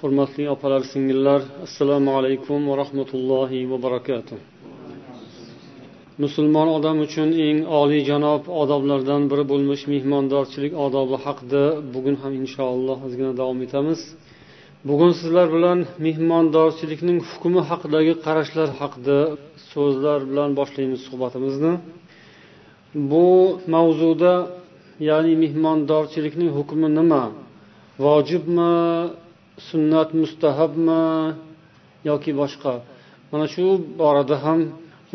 hurmatli opalar singillar assalomu alaykum va rahmatullohi va barakatuh. Musulmon odam uchun eng oliyjanob odoblardan biri bo'lmish mehmondorchilik odobi haqida bugun ham inshaalloh ozgina davom etamiz. Bugun sizlar bilan mehmondorchilikning hukmi haqidagi qarashlar haqida so'zlar bilan boshlaymiz suhbatimizni. Bu mavzuda ya'ni mehmondorchilikning hukmi nima? Vojibmi? sunnat mustahabmi yoki boshqa mana shu borada ham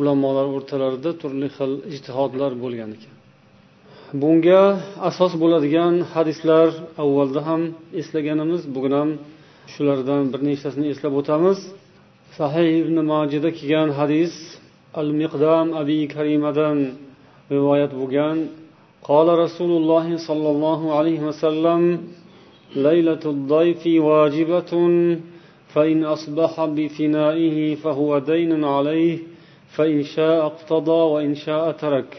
ulamolar o'rtalarida turli xil ijtihodlar bo'lgan ekan bunga asos bo'ladigan hadislar avvalda ham eslaganimiz bugun ham shulardan bir nechtasini eslab o'tamiz sahih ibn majida kelgan hadis al miqdam abi karimadan rivoyat bo'lgan قال رسول الله صلى الله عليه وسلم ليلة الضيف واجبة فإن أصبح بفنائه فهو دين عليه فإن شاء اقتضى وإن شاء ترك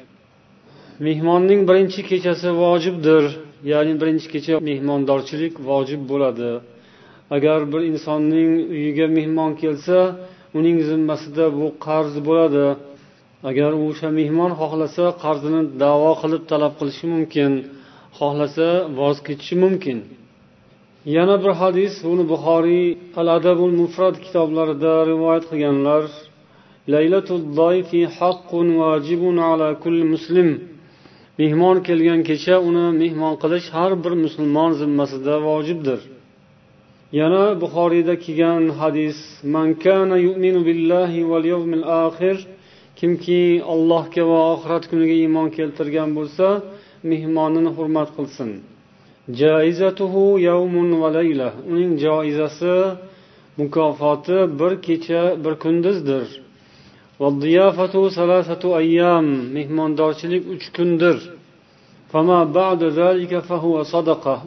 mehmonning birinchi kechasi vojibdir ya'ni birinchi kecha mehmondorchilik vojib bo'ladi agar bir insonning uyiga mehmon kelsa uning zimmasida bu qarz bo'ladi agar o'sha mehmon xohlasa qarzini davo qilib talab qilishi mumkin xohlasa voz kechishi mumkin Yana bir hadis uni buxoriy al adabul mufrad kitoblarida rivoyat qilganlar laylatul doyfi haqqun vajibun ala kulli muslim. Mehmon kelgan kecha uni mehmon qilish har bir musulmon zimmasida vojibdir. Yana buxoriyda kelgan hadis man kana yu'minu billahi val yawmil akhir kimki allohga va oxirat kuniga iymon keltirgan bo'lsa mehmonini hurmat qilsin. uning joizasi mukofoti bir kecha bir kunduzdir. Mehmondorchilik uch kundir.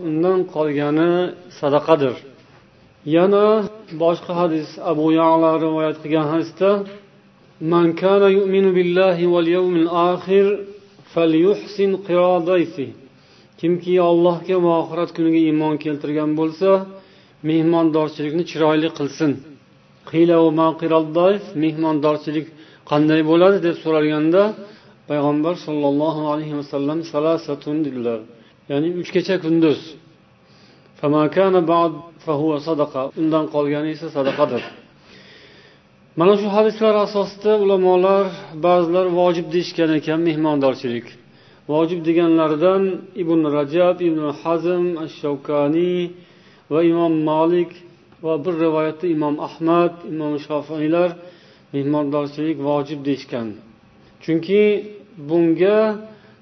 Undan qolgani sadaqadir. Yana boshqa hadis abu yala rivoyat qilgan hadisda man kana yu'minu billahi wal yawmil akhir falyuhsin kimki allohga va oxirat kuniga iymon keltirgan bo'lsa mehmondorchilikni chiroyli qilsin. Mehmondorchilik qanday bo'ladi deb so'ralganda payg'ambar sollallohu alayhi vasallam salasatun dedilar. Ya'ni uch kecha kunduz undan qolgani esa sadaqadir. Mana shu hadislar asosida ulamolar ba'zilar vojib deyishgan ekan mehmondorchilik. Vojib deganlaridan ibn rajab ibn hazm ash shavkaniy va imom molik va bir rivoyatda imom ahmad imom shofiylar mehmondorchilik vojib deyishgan. Chunki bunga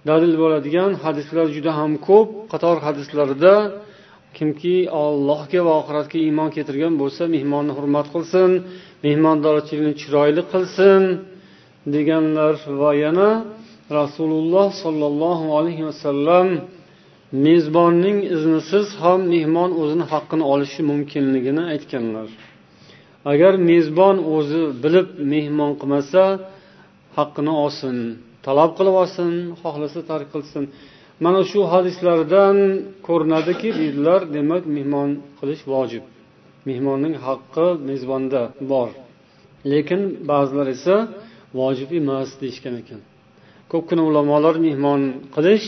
dalil bo'ladigan hadislar juda ham ko'p. Qator hadislarda kimki allohga va oxiratga iymon keltirgan bo'lsa mehmonni hurmat qilsin mehmondorchilikni chiroyli qilsin deganlar va yana rasululloh sollallohu alayhi vasallam mezbonning iznisiz ham mehmon o'zini haqqini olishi mumkinligini aytganlar. Agar mezbon o'zi bilib mehmon qilmasa haqqini olsin talab qilib olsin xohlasa tark qilsin. Mana shu hadislardan ko'rinadiki deydilar demak mehmon qilish vojib. Mehmonning haqqi mezbonda bor. Lekin ba'zilar esa vojib emas deyishgan ekan. Ko'pgina ulamolar mehmon qilish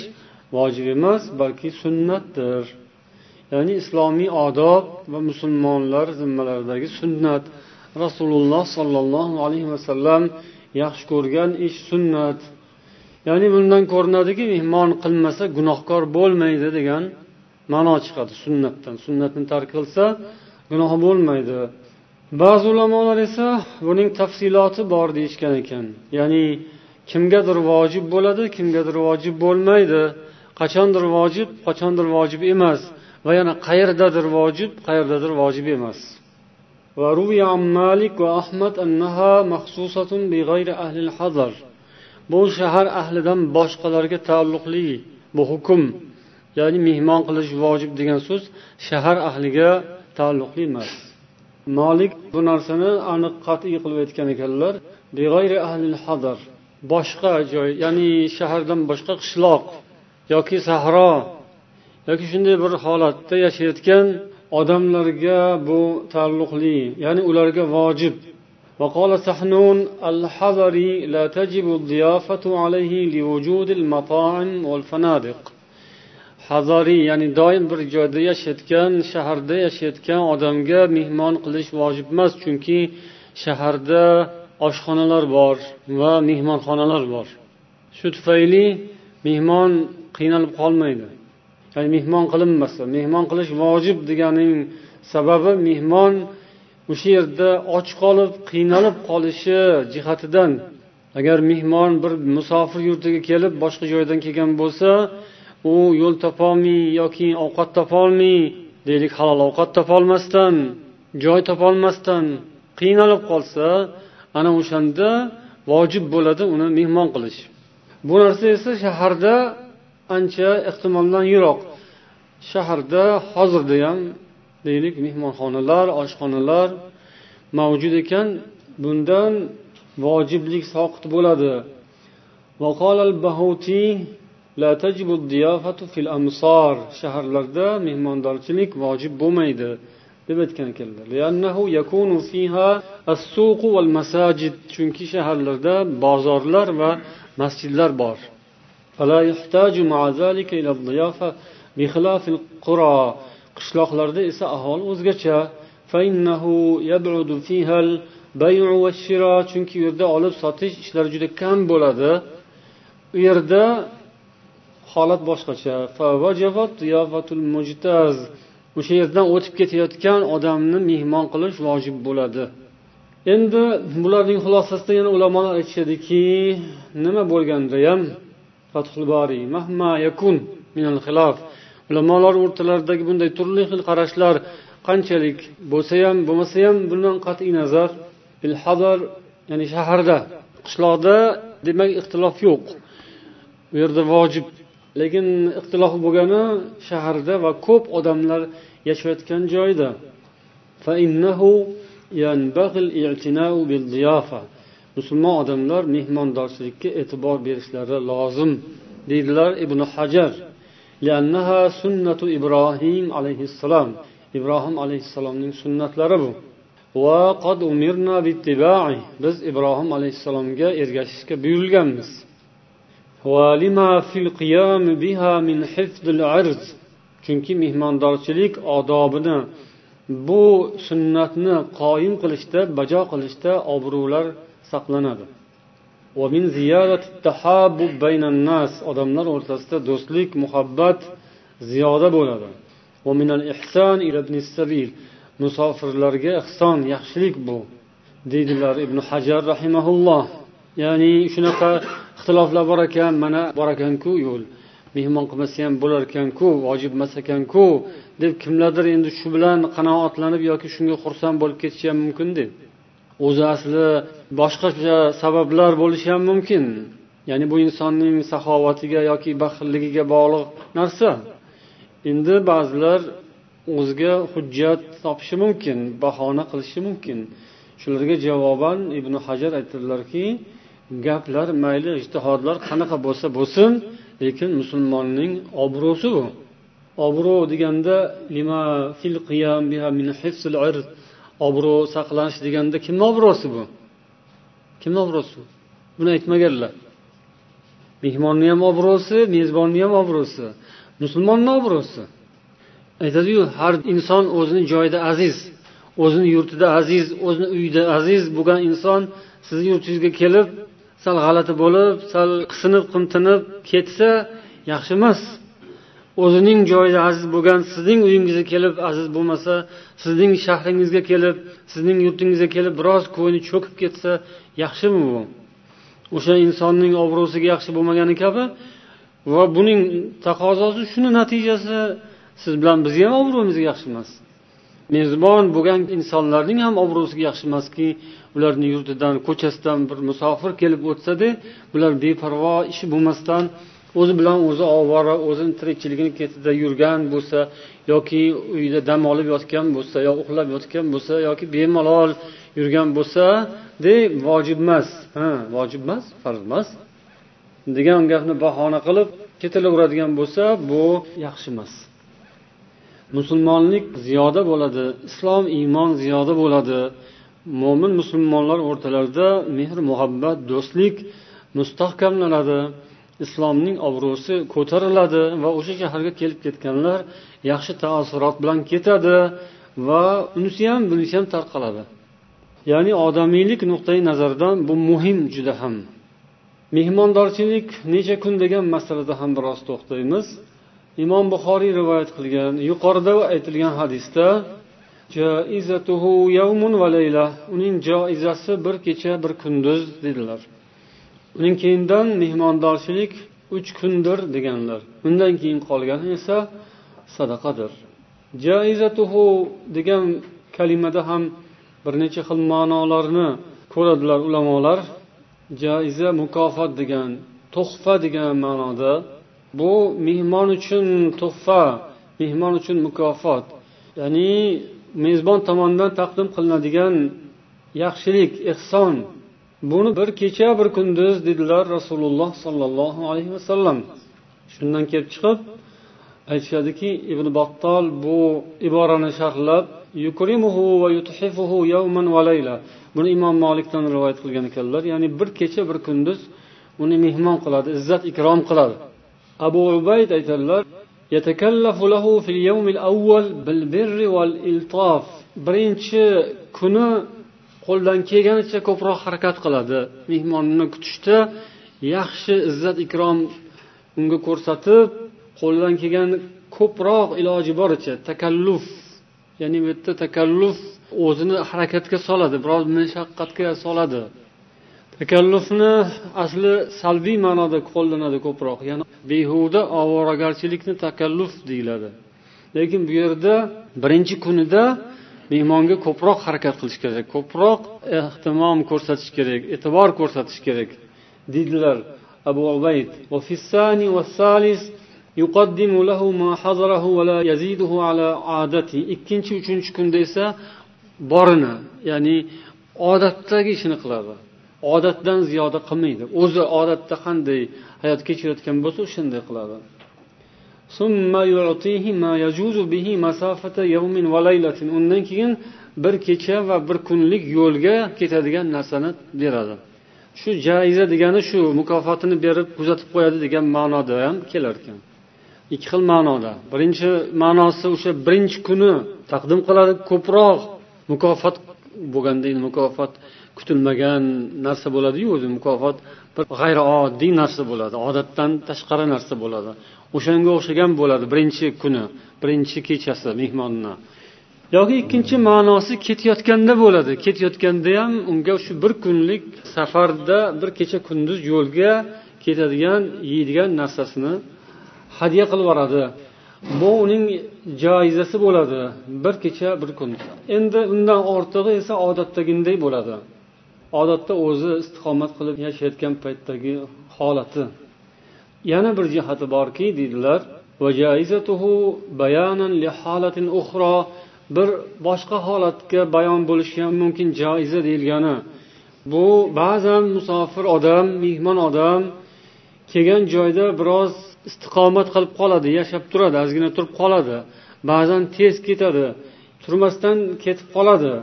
vojib emas balki sunnatdir. Ya'ni islomiy odob va musulmonlar zimmalaridagi sunnat. Rasululloh sollallohu alayhi vasallam yaxshi ko'rgan ish sunnat. Ya'ni bundan ko'rinadiki mehmon qilmasa gunohkor bo'lmaydi degan ma'no chiqadi sunnatdan. Sunnatni tark qilsa gunoh bo'lmaydi. Ba'zi ulamolar esa buning tafsiloti bor deyishgan ekan. Ya'ni kimgadir vojib bo'ladi kimgadir vojib bo'lmaydi qachondir vojib qachondir vojib emas va yana qayerdadir vojib qayerdadir vojib emas وروي عن مالك وأحمد أنها مخصوصة بغير أهل الحضر bu shahar ahlidan boshqalarga taalluqli bu hukm ya'ni mehmon qilish vojib degan so'z shahar ahliga taalluqli emas molik bu narsani aniq qat'iy qilib aytgan ekanlar boshqa joy ya'ni shahardan boshqa qishloq yoki sahro yoki shunday bir holatda yashayotgan odamlarga bu taalluqli ya'ni ularga vojib وقال سحنون الحضري لا تجب الضيافة عليه لوجود المطاعم والفنادق hazoriy ya'ni doim bir joyda yashayotgan shaharda yashayotgan odamga mehmon qilish vojib emas chunki shaharda oshxonalar bor va mehmonxonalar bor. Shu tufayli mehmon qiynalib qolmaydi. Ya'ni mehmon qilinmasa mehmon qilish vojib deganing sababi mehmon o'sha yerda och qolib qiynalib qolishi jihatidan. Agar mehmon bir musofir yurtiga kelib boshqa joydan kelgan bo'lsa u yo'l topolmay yoki ovqat topolmay deylik halol ovqat topolmasdan joy topolmasdan qiynalib qolsa ana o'shanda vojib bo'ladi uni mehmon qilish. Bu narsa esa shaharda ancha ehtimoldan yiroq. Shaharda hozirda ham deylik mehmonxonalar oshxonalar mavjud ekan. Bundan vojiblik soqit bo'ladi. Shaharlarda mehmondorchilik vojib bo'lmaydi. Deb aytgan ekanlar chunki shaharlarda bozorlar va masjidlar bor. Qishloqlarda esa ahvol o'zgacha. Chunki u yerda olib sotish ishlari juda kam bo'ladi. U yerda holat boshqacha. O'sha yerdan o'tib ketayotgan odamni mehmon qilish vojib bo'ladi. Endi bularning xulosasida yana ulamolar aytishadiki nima bo'lganda ham fathul boriy mahma yakun minal xilof ulamolar o'rtalaridagi bunday turli xil qarashlar qanchalik bo'lsa ham bo'lmasa ham bundan qat'iy nazar ilhadar ya'ni shaharda qishloqda demak ixtilof yo'q. U yerda vojib lekin ixtilof bo'lgani shaharda va ko'p odamlar yashayotgan joyda musulmon odamlar mehmondorchilikka e'tibor berishlari lozim deydilar ibn hajar. Sunnatu ibrohim alayhissalom ibrohim alayhissalomning sunnatlari bu. Va qad umirna biz ibrohim alayhissalomga ergashishga buyurilganmiz chunki mehmondorchilik odobini bu sunnatni qoyim qilishda bajo qilishda obro'lar saqlanadi. Odamlar o'rtasida do'stlik muhabbat ziyoda bo'ladi. Musofirlarga ehson yaxshilik bu deydilar ibn hajar rahimaulloh ya'ni shunaqa ixtiloflar bor ekan mana bor ekanku yo'l. Mehmon qilmasa ham bo'larkanku vojib emas ekanku. Deb kimlardir endi shu bilan qanoatlanib yoki shunga xursand bo'lib ketishi ham mumkin deb. O'zi asli boshqacha sabablar bo'lishi ham mumkin. Ya'ni bu insonning saxovatiga yoki baxilligiga bog'liq narsa. Endi ba'zilar o'ziga hujjat topishi mumkin bahona qilishi mumkin. Shularga javoban ibn hajar aytadilarki gaplar mayli ijtihodlar qanaqa bo'lsa bo'lsin lekin musulmonning obro'si bu. Obro' deganda obro' saqlanish deganda kimni obro'si bu? Kimni obro'si buni aytmaganlar. Mehmonni ham obro'si mezbonni ham obro'si musulmonni obro'si. Aytadiyu har inson o'zini joyida aziz o'zini yurtida aziz o'zini uyida aziz bo'lgan inson sizni yurtingizga kelib sal g'alati bo'lib sal qisinib qimtinib ketsa yaxshi emas. O'zining joyida aziz bo'lgan sizning uyingizga kelib aziz bo'lmasa sizning shahringizga kelib sizning yurtingizga kelib biroz ko'ngli cho'kib ketsa yaxshimi bu? O'sha insonning obro'siga yaxshi bo'lmagani kabi va buning taqozosi shuni natijasi siz bilan bizni ham obro'mizga yaxshi emas. Mezbon bo'lgan insonlarning ham obro'siga yaxshi emaski ularni yurtidan ko'chasidan bir musofir kelib o'tsada bular beparvo ishi bo'lmasdan o'zi bilan o'zi ovora o'zini tirikchiligini ketida yurgan bo'lsa yoki uyda dam olib yotgan bo'lsa yo uxlab yotgan bo'lsa yoki bemalol yurgan bo'lsa de vojib emas. Ha vojib emas farz emas. Degan gapni bahona qilib ketilaveradigan bo'lsa bu yaxshi emas. Musulmonlik ziyoda bo'ladi islom iymon ziyoda bo'ladi. Mo'min musulmonlar o'rtalarida mehr muhabbat do'stlik mustahkamlanadi. Islomning obro'si ko'tariladi va o'sha shaharga kelib ketganlar yaxshi taassurot bilan ketadi va unisi ham bunisi ham tarqaladi. Ya'ni odamiylik nuqtai nazaridan bu muhim juda ham. Mehmondorchilik necha kun degan masalada ham biroz to'xtaymiz. Imom buxoriy rivoyat qilgan yuqorida aytilgan hadisda uning joizasi bir kecha bir kunduz dedilar. Uning keyindan mehmondorchilik uch kundir deganlar. Undan keyin qolgani esa sadaqadir. Jaizatuhu degan kalimada ham bir necha xil ma'nolarni ko'radilar ulamolar. Jaiza mukofot degan tuhfa degan ma'noda bu mehmon uchun tuhfa mehmon uchun mukofot ya'ni mezbon tomonidan taqdim qilinadigan yaxshilik ehson. Buni bir kecha bir kunduz dedilar rasululloh sollallohu alayhi vasallam. Shundan kelib chiqib aytishadiki ibn battol bu iborani sharhlab yukrimuhu va yuthifuhu yawman va layla. Buni imom molikdan rivoyat qilgan ekanlar. Ya'ni bir kecha bir kunduz uni mehmon qiladi izzat ikrom qiladi. Abu ubayd aytadilar birinchi kuni qo'ldan kelganicha ko'proq harakat qiladi mehmonni kutishda yaxshi izzat ikrom unga ko'rsatib qo'ldan kelgan ko'proq iloji boricha takalluf ya'ni bu yerda takalluf o'zini harakatga soladi biroz mashaqqatga soladi takallufni asli salbiy ma'noda qo'llanadi ko'proq ya'ni behuda ovoragarchilikni takalluf deyiladi. Lekin bu yerda birinchi kunida mehmonga ko'proq harakat qilish kerak ko'proq ehtimom ko'rsatish kerak e'tibor ko'rsatish kerak deydilar abu ubayd. Ikkinchi uchinchi kunda esa borini ya'ni odatdagi ishini qiladi. Odatdan ziyoda qilmaydi. O'zi odatda qanday hayot kechirayotgan bo'lsa o'shanday qiladi. Undan keyin bir kecha va bir kunlik yo'lga ketadigan narsani beradi. Shu jaiza degani shu mukofotini berib kuzatib qo'yadi degan ma'noda ham kelar ekan. Ikki xil ma'noda. Birinchi ma'nosi o'sha birinchi kuni taqdim qiladi. Ko'proq mukofot bo'lganda endi mukofot kutilmagan narsa bo'ladiyu o'zi mukofot bir g'ayrioddiy narsa bo'ladi odatdan tashqari narsa bo'ladi. O'shanga o'xshagan bo'ladi birinchi kuni birinchi kechasi mehmonni yoki ikkinchi ma'nosi ketayotganda bo'ladi. Ketayotganda ham unga shu bir kunlik safarda bir kecha kunduz yo'lga ketadigan yeydigan narsasini hadya qilib yuboradi. Bu uning joizasi bo'ladi bir kecha bir kun. Endi undan ortig'i esa odatdagiday bo'ladi. Odatda o'zi istiqomat qilib yashayotgan paytdagi holati. Yana bir jihati borki deydilar bir boshqa holatga bayon bo'lishi ham mumkin joiza deyilgani. Bu ba'zan musofir odam mehmon odam kelgan joyda biroz istiqomat qilib qoladi yashab turadi ozgina turib qoladi. Ba'zan tez ketadi turmasdan ketib qoladi.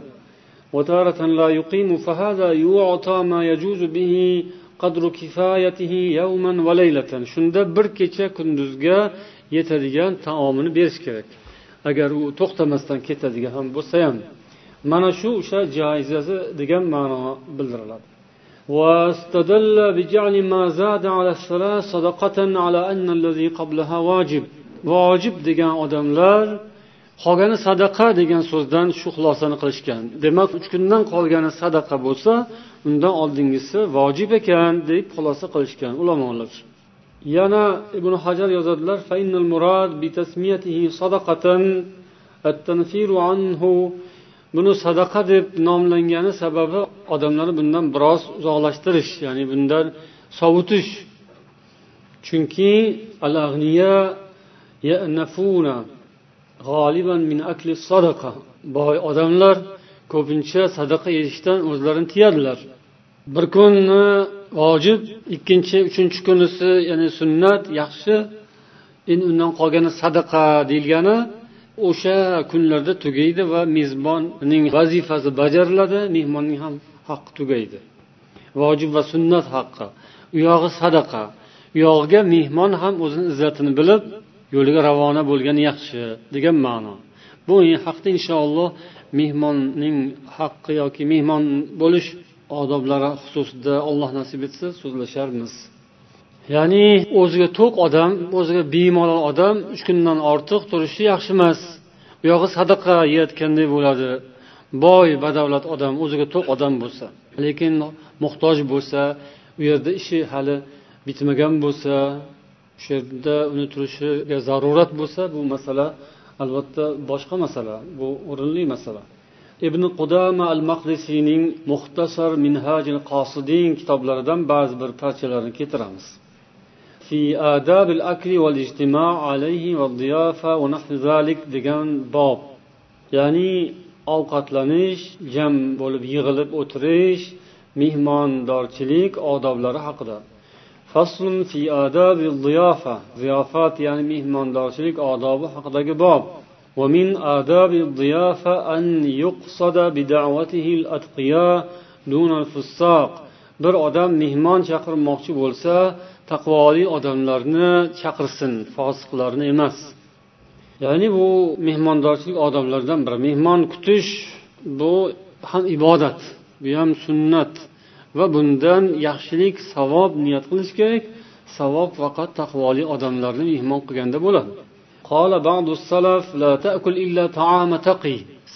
shunda bir kecha kunduzga yetadigan taomini berish kerak agar u to'xtamasdan ketadigan ham bo'lsa ham mana shu o'sha joizasi degan ma'no bildiriladi واستدل بجعل ما زاد على الصلاة صدقة على أن الذي قبلها واجب واجب degan odamlar qolgani sadaqa degan so'zdan shu xulosani qilishgan. Demak uch kundan qolgani sadaqa bo'lsa undan oldingisi vojib ekan deb xulosa qilishgan ulamolar yana ibn hajar yozadilar buni sadaqa deb nomlangani sababi odamlarni bundan biroz uzoqlashtirish ya'ni bundan sovutish. Chunki al boy odamlar ko'pincha sadaqa yeyishdan o'zlarini tiyadilar. Bir kunni vojib ikkinchi uchinchi kunisi ya'ni sunnat yaxshi endi undan qolgani sadaqa deyilgani o'sha kunlarda tugaydi va mezbonning vazifasi bajariladi mehmonning ham haqqi tugaydi. Vojib va sunnat haqqi. U yog'i sadaqa. U yog'iga mehmon ham o'zini izzatini bilib yo'liga ravona bo'lgani yaxshi degan ma'no. Bu haqda inshaalloh mehmonning haqqi yoki mehmon bo'lish odoblari xususida alloh nasib etsa so'zlasharmiz. Ya'ni o'ziga to'q odam o'ziga bemalol odam uch kundan ortiq turishi yaxshi emas. U yog'i sadaqa yeyotganday bo'ladi. Boy badavlat odam o'ziga to'q odam bo'lsa lekin muhtoj bo'lsa u yerda ishi hali bitmagan bo'lsa o'sha yerda uni turishiga zarurat bo'lsa bu masala albatta boshqa masala bu o'rinli masala. Ibn qudama al maqdisiyning muxtasar minhajil qosidin kitoblaridan ba'zi bir parchalarini keltiramiz. Fi آداب akli والاجتماع عليه alayhi va ذلك va باب zalik degan bob. Ya'ni ovqatlanish jam bo'lib yig'ilib o'tirish mehmondorchilik odoblari haqida. faslun fi adabi ziyofa ziyofat ya'ni mehmondorchilik odobi haqidagi bob ومن آداب الضيافة أن يقصد بدعوته الأتقياء دون الفساق bir odam mehmon chaqirmoqchi bo'lsa taqvoli odamlarni chaqirsin fosiqlarni emas ya'ni bu mehmondorchilik odoblaridan biri mehmon kutish bu ham ibodat bu ham sunnat Va bundan yaxshilik savob niyat qilish kerak. Savob faqat taqvoli odamlarni mehmon qilganda bo'ladi.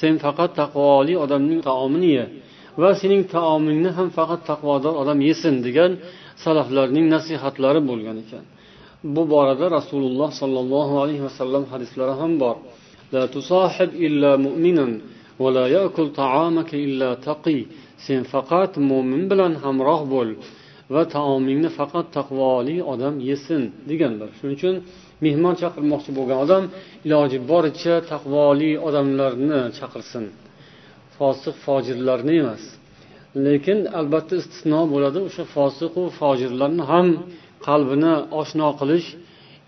Sen faqat taqvoli odamning taomini ye va sening taomingni ham faqat taqvodor odam yesin degan salaflarning nasihatlari bo'lgan ekan. Bu borada rasululloh sollallohu alayhi vasallam hadislari ham bor. sen faqat mo'min bilan hamroh bo'l va taomingni faqat taqvoli odam yesin deganlar shuning uchun mehmon chaqirmoqchi bo'lgan odam iloji boricha taqvoli odamlarni chaqirsin. Fosiq fojirlarni emas. Lekin albatta istisno bo'ladi o'sha fosiqu fojirlarni ham qalbini oshno qilish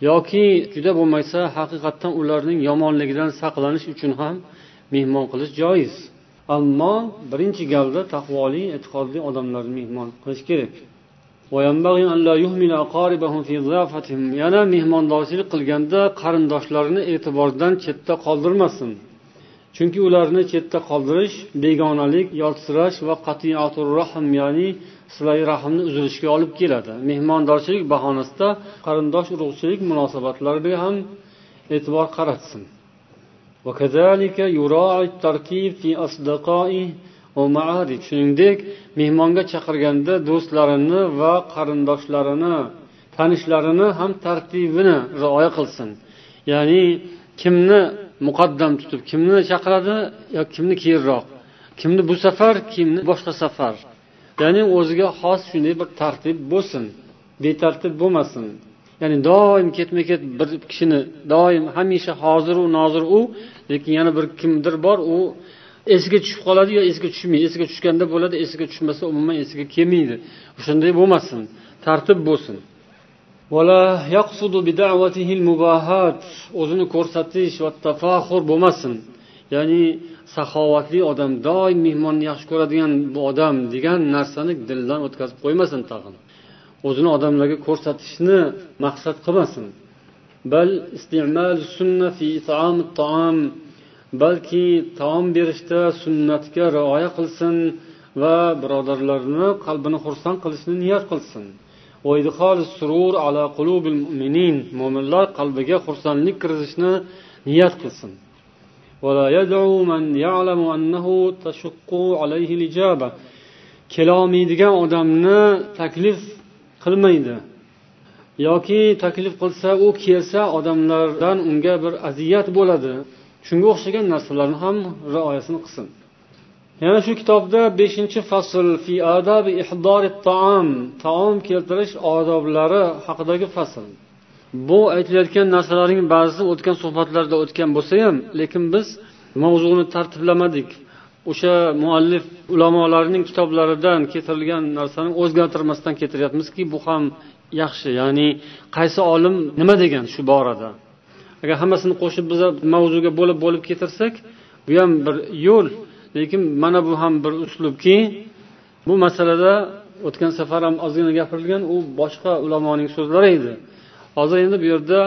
yoki juda bo'lmasa haqiqatdan ularning yomonligidan saqlanish uchun ham mehmon qilish joiz. Ammo birinchi galda taqvoli e'tiqodli odamlarni mehmon qilish kerak. yana mehmondorchilik qilganda qarindoshlarini e'tibordan chetda qoldirmasin. Chunki ularni chetda qoldirish begonalik yotsirash va rahm ya'ni silai rahmni uzilishiga olib keladi. Mehmondorchilik bahonasida qarindosh urug'chilik munosabatlariga ham e'tibor qaratsin. Shuningdek mehmonga chaqirganda do'stlarini va qarindoshlarini tanishlarini ham tartibini rioya qilsin. Ya'ni kimni muqaddam tutib kimni chaqiradi yo kimni keyinroq? Kimni bu safar kimni boshqa safar? Ya'ni o'ziga xos shunday bir tartib bo'lsin betartib bo'lmasin. Ya'ni doim ketma ket bir kishini doim hamisha hoziru nozir u lekin yana bir kimdir bor u esiga tushib qoladi yo esiga tushmaydi. Esiga tushganda bo'ladi esiga tushmasa umuman esiga kelmaydi. O'shanday bo'lmasin tartib bo'lsin. O'zini ko'rsatish va tafaxur bo'lmasin. Ya'ni saxovatli odam doim mehmonni yaxshi ko'radigan bu odam degan narsani dildan o'tkazib qo'ymasin tag'in. O'zini odamlarga ko'rsatishni maqsad qilmasin. Balki taom berishda sunnatga rioya qilsin va birodarlarni qalbini xursand qilishni niyat qilsin. Surur ala mu'minin mo'minlar qalbiga xursandlik kirgizishni niyat qilsin. Kelolmaydigan odamni taklif qilmaydi. Yoki taklif qilsa u kelsa odamlardan unga bir aziyat bo'ladi. Shunga o'xshagan narsalarni ham rioyasini qilsin. Yana shu kitobda beshinchi fasl fi adabi ihdori taom taom keltirish odoblari haqidagi fasl. Bu aytilayotgan narsalarning ba'zisi o'tgan suhbatlarda o'tgan bo'lsa ham lekin biz mavzuni tartiblamadik. O'sha muallif ulamolarning kitoblaridan keltirilgan narsani o'zgartirmasdan keltiryapmizki bu ham yaxshi ya'ni qaysi olim nima degan shu borada? Agar hammasini qo'shib biz mavzuga bo'lib bo'lib keltirsak bu ham bir yo'l. Lekin mana bu ham bir uslubki bu masalada o'tgan safar ham ozgina gapirilgan u boshqa ulamoning so'zlari edi. Hozir endi bu yerda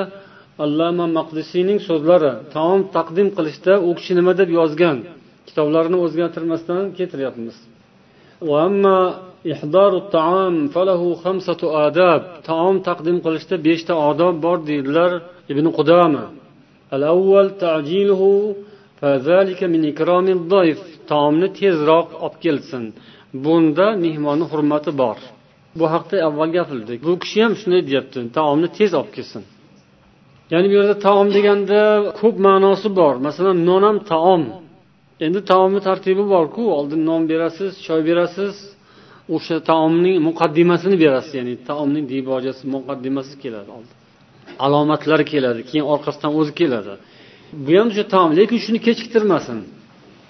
allama maqdisiyning so'zlari taom taqdim qilishda u kishi nima deb yozgan? Kitoblarini o'zgartirmasdan keltiryapmiz taom taqdim qilishda beshta odob bor deydilar ibn qudama. Taomni tezroq olib kelsin. Bunda mehmonni hurmati bor. Bu haqda avval gapirdik. Bu kishi ham shunday deyapti. Taomni tez olib kelsin. Ya'ni bu yerda taom deganda ko'p ma'nosi bor. Masalan non ham taom. Endi taomni tartibi borku. Oldin non berasiz choy berasiz. O'sha taomning muqaddimasini berasiz ya'ni taomning dibojasi muqaddimasi keladi oldin alomatlari keladi keyin orqasidan o'zi keladi. Bu ham o'sha taom lekin shuni kechiktirmasin.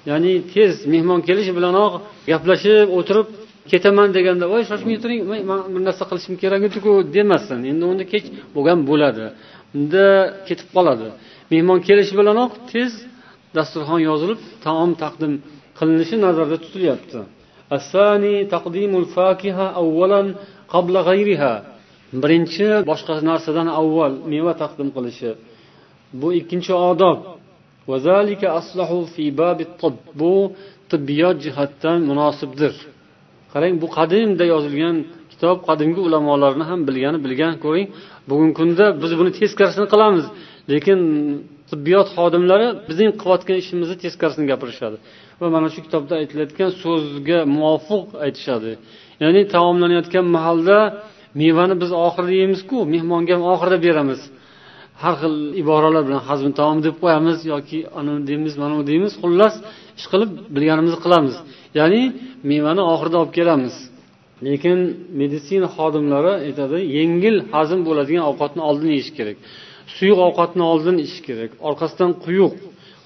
Ya'ni tez mehmon kelishi bilanoq gaplashib o'tirib ketaman deganda voy shoshmay turing man bir narsa qilishim kerak ediku demasin. Endi unda kech bo'lgan bo'ladi. Unda ketib qoladi. Mehmon kelishi bilanoq tez dasturxon yozilib taom taqdim qilinishi nazarda tutilyapti. Birinchi boshqa narsadan avval meva taqdim qilishi bu ikkinchi odob bu tibbiyot jihatdan munosibdir qarang bu qadimda yozilgan kitob qadimgi ulamolarni ham bilgani bilgan ko'ring bugungi kunda biz buni teskarisini qilamiz lekin tibbiyot xodimlari bizning qilayotgan ishimizni teskarisini gapirishadi. Va mana shu kitobda aytilayotgan so'zga muvofiq aytishadi. Ya'ni taomlanayotgan mahalda mevani biz oxirida yeymizku mehmonga ham oxirida beramiz. Har xil iboralar bilan hazm taom deb qo'yamiz yoki anavi deymiz mana bu deymiz xullas ish qilib bilganimizni qilamiz. Ya'ni mevani oxirida olib kelamiz. Lekin meditsina xodimlari aytadi yengil hazm bo'ladigan ovqatni oldin yeyish kerak. Suyuq ovqatni oldin ichish kerak orqasidan quyuq.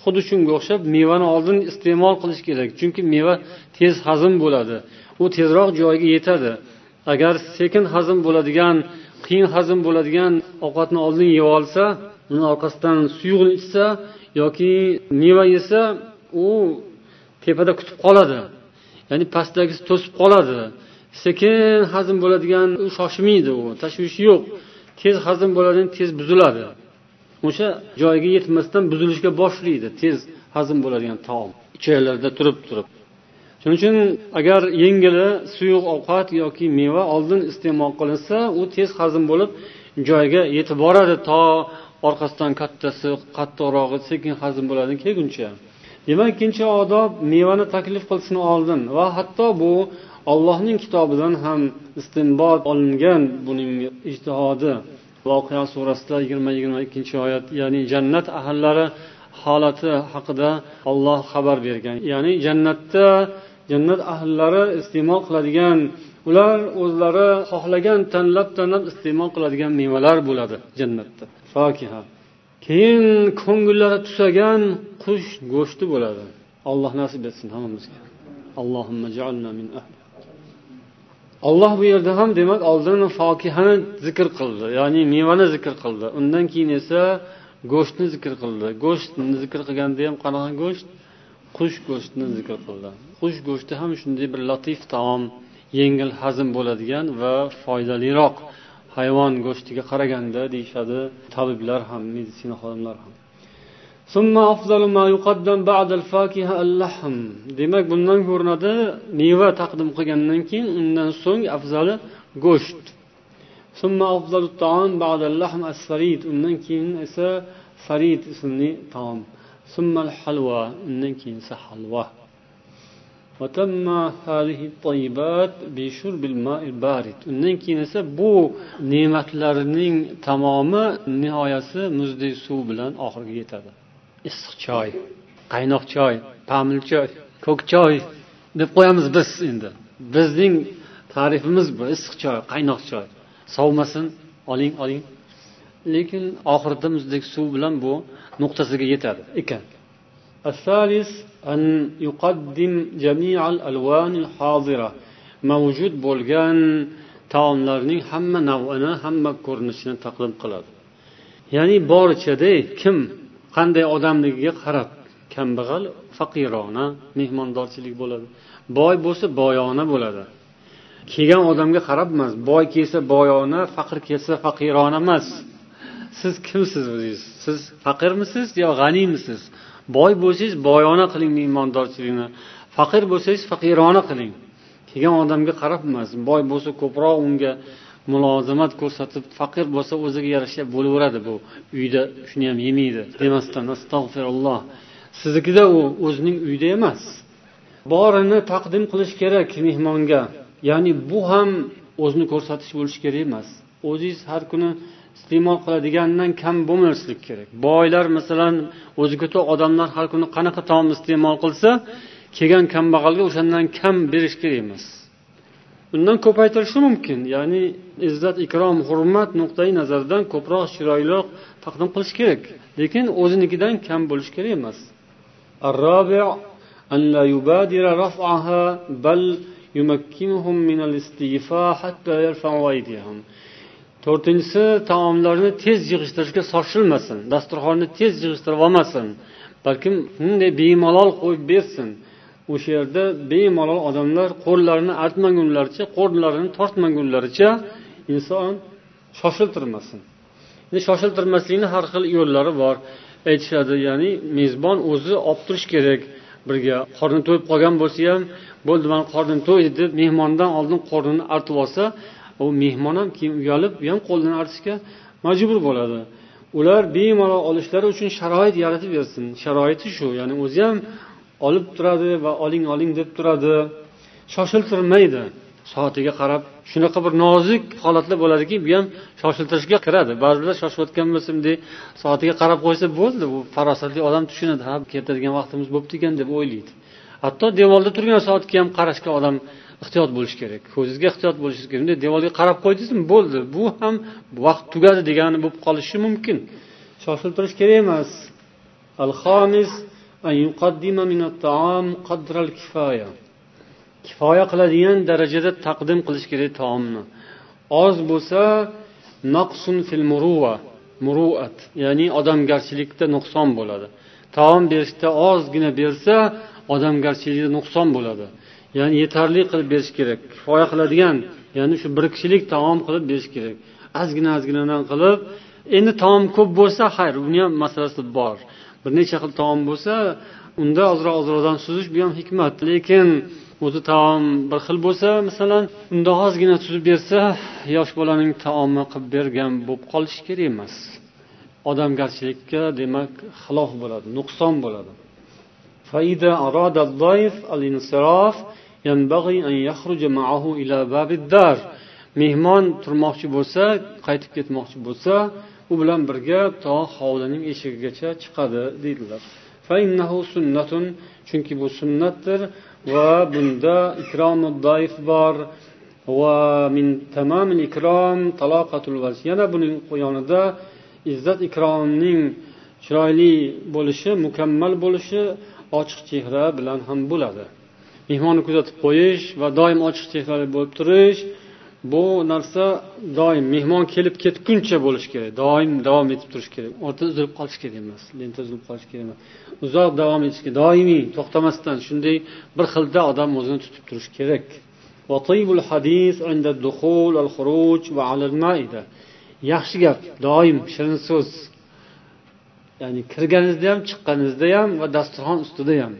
Xuddi shunga o'xshab mevani oldin iste'mol qilish kerak chunki meva tez hazm bo'ladi. U tezroq joyiga yetadi. Agar sekin hazm bo'ladigan qiyin hazm bo'ladigan ovqatni oldin yeb olsa uni orqasidan suyuqni ichsa yoki meva yesa u tepada kutib qoladi. Ya'ni pastdagisi to'sib qoladi. Sekin hazm bo'ladigan u shoshmaydi u tashvishi yo'q. Tez hazm bo'ladigan tez buziladi. O'sha joyiga yetmasdan buzilishga boshlaydi tez hazm bo'ladigan taom. Ichaklarda turib turib. Shuning uchun agar yengili suyuq ovqat yoki meva oldin iste'mol qilinsa u tez hazm bo'lib joyiga yetib boradi to orqasidan kattasi qattiqrog'i sekin hazm bo'ladi kelguncha demak ikkinchi odob mevani taklif qilishni oldin va hatto bu ollohning kitobidan ham istinbot olingan buning ijtihodi. Voqea surasida yigirma yigirma ikkinchi oyat ya'ni jannat ahllari holati haqida olloh xabar bergan. Ya'ni jannatda jannat ahllari iste'mol qiladigan ular o'zlari xohlagan tanlab tanlab iste'mol qiladigan mevalar bo'ladi jannatda. Fokiha. Keyin ko'ngillari tusagan qush go'shti bo'ladi. Alloh nasib etsin hammamizga. Allohimma min ahli olloh bu yerda ham demak oldin fokihani zikr qildi. Ya'ni mevani zikr qildi. Undan keyin esa go'shtni zikr qildi. Go'shtni zikr qilganda ham qanaqa go'sht? Qush go'shtini zikr qildi. Qush go'shti ham shunday bir latif taom yengil hazm bo'ladigan va foydaliroq hayvon go'shtiga qaraganda deyishadi tabiblar ham meditsina xodimlari ham. Demak bundan ko'rinadi meva taqdim qilgandan keyin undan so'ng afzali go'sht. Undan keyin esa farid ismli taom. Halva undan keyin esa halva undan keyin esa bu ne'matlarning tamomi nihoyasi muzdek suv bilan oxiriga yetadi. issiq choy qaynoq choy pamil choy ko'k choy deb qo'yamiz biz endi bizning ta'rifimiz bu issiq choy qaynoq choy sovimasin oling oling lekin oxirida muzdek suv bilan bu nuqtasiga yetadi ekan الثالث أن يقدم جميع الألوان الحاضرة mavjud bo'lgan taomlarning hamma navini hamma ko'rinishini taqdim qiladi ya'ni borichada kim qanday odamligiga qarab kambag'al faqirona mehmondorchilik bo'ladi. Boy bo'lsa boyona bo'ladi. Kelgan odamga qarab emas boy kelsa boyona faqir kelsa faqirona emas. Siz kimsiz o'zingiz? Siz faqirmisiz yo g'aniymisiz boy bo'lsangiz boyona qiling mehmondorchilikni. Faqir bo'lsangiz faqirona qiling. Kelgan odamga qarab emas boy bo'lsa ko'proq unga mulozamat ko'rsatib faqir bo'lsa o'ziga yarasha bo'laveradi bu uyda shuni ham yemaydi demasdan astag'firulloh. Siznikida u o'zining uyida emas. Borini taqdim qilish kerak mehmonga. Ya'ni bu ham o'zini ko'rsatish bo'lishi kerak emas. O'zingiz har kuni iste'mol qiladigandan kam bo'lmaslik kerak. Boylar masalan o'ziga to'q odamlar har kuni qanaqa taom iste'mol qilsa kelgan kambag'alga o'shandan kam berish kerak emas. undan ko'paytirishi mumkin ya'ni izzat ikrom hurmat nuqtai nazaridan ko'proq chiroyliroq taqdim qilish kerak lekin o'zinikidan kam bo'lishi kerak emas أن لا يبادر رفعها بل يمكنهم من الاستيفاء حتى يرفعوا أيديهم to'rtinchisi taomlarni tez yig'ishtirishga shoshilmasin dasturxonni tez yig'ishtirib olmasin balkim shunday bemalol qo'yib bersin O'sha yerda bemalol odamlar qo'llarini artmagunlaricha qo'llarini tortmagunlaricha inson shoshiltirmasin. Shoshiltirmaslikni har xil yo'llari bor. Aytishadi ya'ni mezbon o'zi olib turish kerak. Birga qorni to'yib qolgan bo'lsa ham bo'ldi mani qornim to'ydi deb mehmondan oldin qornini artib olsa u mehmon ham keyin uyalib u ham qo'lini artishga majbur bo'ladi. Ular bemalol olishlari uchun sharoit yaratib bersin. Sharoiti shu ya'ni o'zi ham olib turadi va oling oling deb turadi. Shoshiltirmaydi. Soatiga qarab shunaqa bir nozik holatlar bo'ladiki bu ham shoshiltirishga kiradi. Ba'zilar birlar shoshayotgan bunday soatiga qarab qo'ysa bo'ldi bu farosatli odam tushunadi. Ha ketadigan vaqtimiz bo'pti ekan deb o'ylaydi. Hatto devorda turgan soatga ham qarashga odam ehtiyot bo'lishi kerak. Ko'zingizga ehtiyot bo'lishingiz kerak. Bunday devorga qarab qo'ydingizmi? Bo'ldi. Bu ham vaqt tugadi degani bo'lib qolishi mumkin. Shoshiltirish kerak emas. Al xomis kifoya qiladigan darajada taqdim qilish kerak taomni oz bo'lsa naqsun fil muruva muruat ya'ni odamgarchilikda nuqson bo'ladi taom berishda ozgina bersa odamgarchilikda nuqson bo'ladi ya'ni yetarli qilib berish kerak kifoya qiladigan ya'ni shu bir kishilik taom qilib berish kerak ozgina ozginadan qilib endi taom ko'p bo'lsa xayr buni ham masalasi bor bir necha xil taom bo'lsa unda ozroq ozroqdan suzish bu ham hikmat. Lekin o'zi taom bir xil bo'lsa masalan unda ozgina suzib bersa yosh bolaning taomi qilib bergan bo'lib qolishi kerak emas. Odamgarchilikka demak xilof bo'ladi nuqson bo'ladi. Mehmon turmoqchi bo'lsa qaytib ketmoqchi bo'lsa u bilan birga to hovlining eshigigacha chiqadi deydilar. Chunki bu sunnatdir. Va bunda ikromi doif bor. Va min tamamil ikrom taloqatul yana buning yonida izzat ikromning chiroyli bo'lishi mukammal bo'lishi ochiq chehra bilan ham bo'ladi. Mehmonni kuzatib qo'yish va doim ochiq chehrali bo'lib turish bu narsa doim mehmon kelib ketguncha bo'lishi kerak doim davom etib turishi kerak. O'rtada uzilib qolish kerak emas lenta uzilib qolishi kerak emas. Uzoq davom etishi kerak doimiy to'xtamasdan shunday bir xilda odam o'zini tutib turishi kerak. Yaxshi gap doim shirin so'z. Ya'ni kirganingizda ham chiqqaningizda ham va dasturxon ustida ham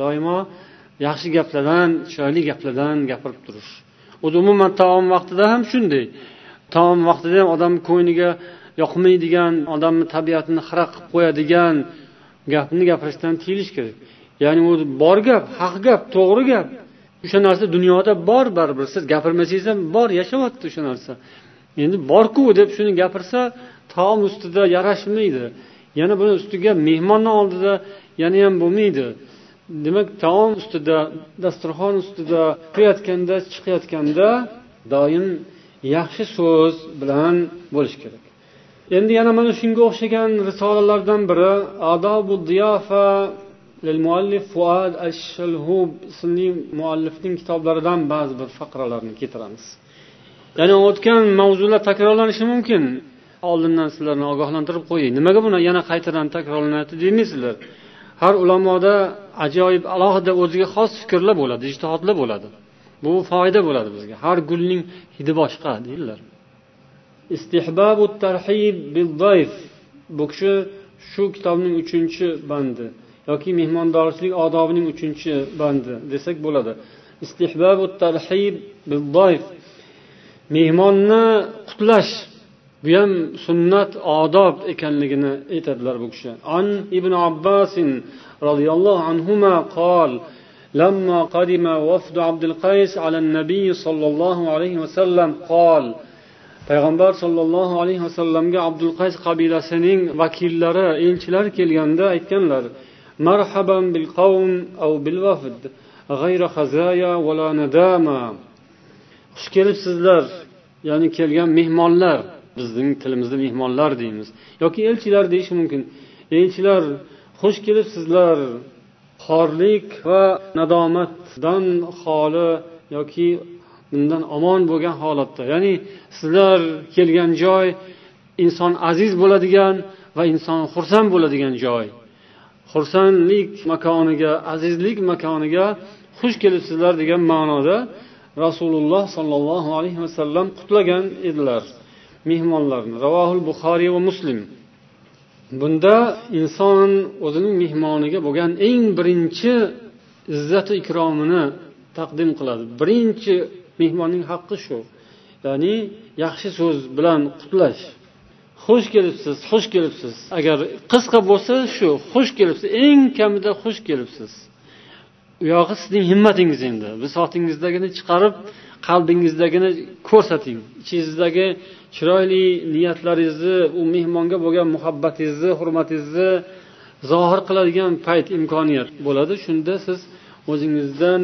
doimo yaxshi gaplardan chiroyli gaplardan gapirib turish. O'zi umuman taom vaqtida ham shunday. Taom vaqtida ham odamni ko'ngliga yoqmaydigan odamni tabiatini xira qilib qo'yadigan gapni gapirishdan tiyilish kerak. Ya'ni u bor gap haq gap to'g'ri gap. O'sha narsa dunyoda bor baribir. Siz gapirmasangiz ham bor yashayapti o'sha narsa. Endi borku deb shuni gapirsa taom ustida yarashmaydi. Yana buni ustiga mehmonni oldida yana ham bo'lmaydi. Demak taom ustida dasturxon ustida kirayotganda chiqayotganda doim yaxshi so'z bilan bo'lish kerak. Endi yana mana shunga o'xshagan risolalardan biri adobu diyofa muallif fuad shalhub ismli muallifning kitoblaridan ba'zi bir faqralarni keltiramiz. Ya'ni o'tgan mavzular takrorlanishi mumkin. Oldindan sizlarni ogohlantirib qo'ying. Nimaga buni yana qaytadan takrorlanyapti demaysizlar har ulamoda ajoyib alohida o'ziga xos fikrlar bo'ladi ijtihodlar bo'ladi. Bu foyda bo'ladi bizga. Har gulning hidi boshqa deydilar. Istihbabu tarhib bil bu kishi shu kitobning uchinchi bandi yoki mehmondorchilik odobining uchinchi bandi desak bo'ladi. Istihbabu tarhib bil mehmonni qutlash bu ham sunnat odob ekanligini aytadilar bu kishi an ibn abbas roziyallohu anhu qol لما قدم وفد عبد القيس على النبي صلى الله عليه وسلم قال payg'ambar sollallohu alayhi vasallamga abdul qays qabilasining vakillari elchilar kelganda aytganlar marhaban bil qavm av bil vafd g'ayra khazaya vala nadama xush kelibsizlar ya'ni kelgan mehmonlar Bizning tilimizda mehmonlar deymiz. Yoki elchilar deyish mumkin. Elchilar xush kelibsizlar xorlik va nadomatdan xoli yoki undan omon bo'lgan holatda. Ya'ni sizlar kelgan joy inson aziz bo'ladigan va inson xursand bo'ladigan joy. Xursandlik makoniga azizlik makoniga xush kelibsizlar degan ma'noda rasululloh sollallohu alayhi vasallam qutlagan edilar. Mehmonlarni ravohul buxoriy va muslim. Bunda inson o'zining mehmoniga bo'lgan eng birinchi izzatu ikromini taqdim qiladi. Birinchi mehmonning haqqi shu. Ya'ni yaxshi so'z bilan qutlash. Xush kelibsiz xush kelibsiz. Agar qisqa bo'lsa shu xush kelibsiz eng kamida xush kelibsiz. U yog'i sizning himmatingiz endi. Bisotingizdagini chiqarib qalbingizdagini ko'rsating. Ichingizdagi chiroyli niyatlaringizni u mehmonga bo'lgan muhabbatingizni hurmatingizni zohir qiladigan payt imkoniyat bo'ladi. Shunda siz o'zingizdan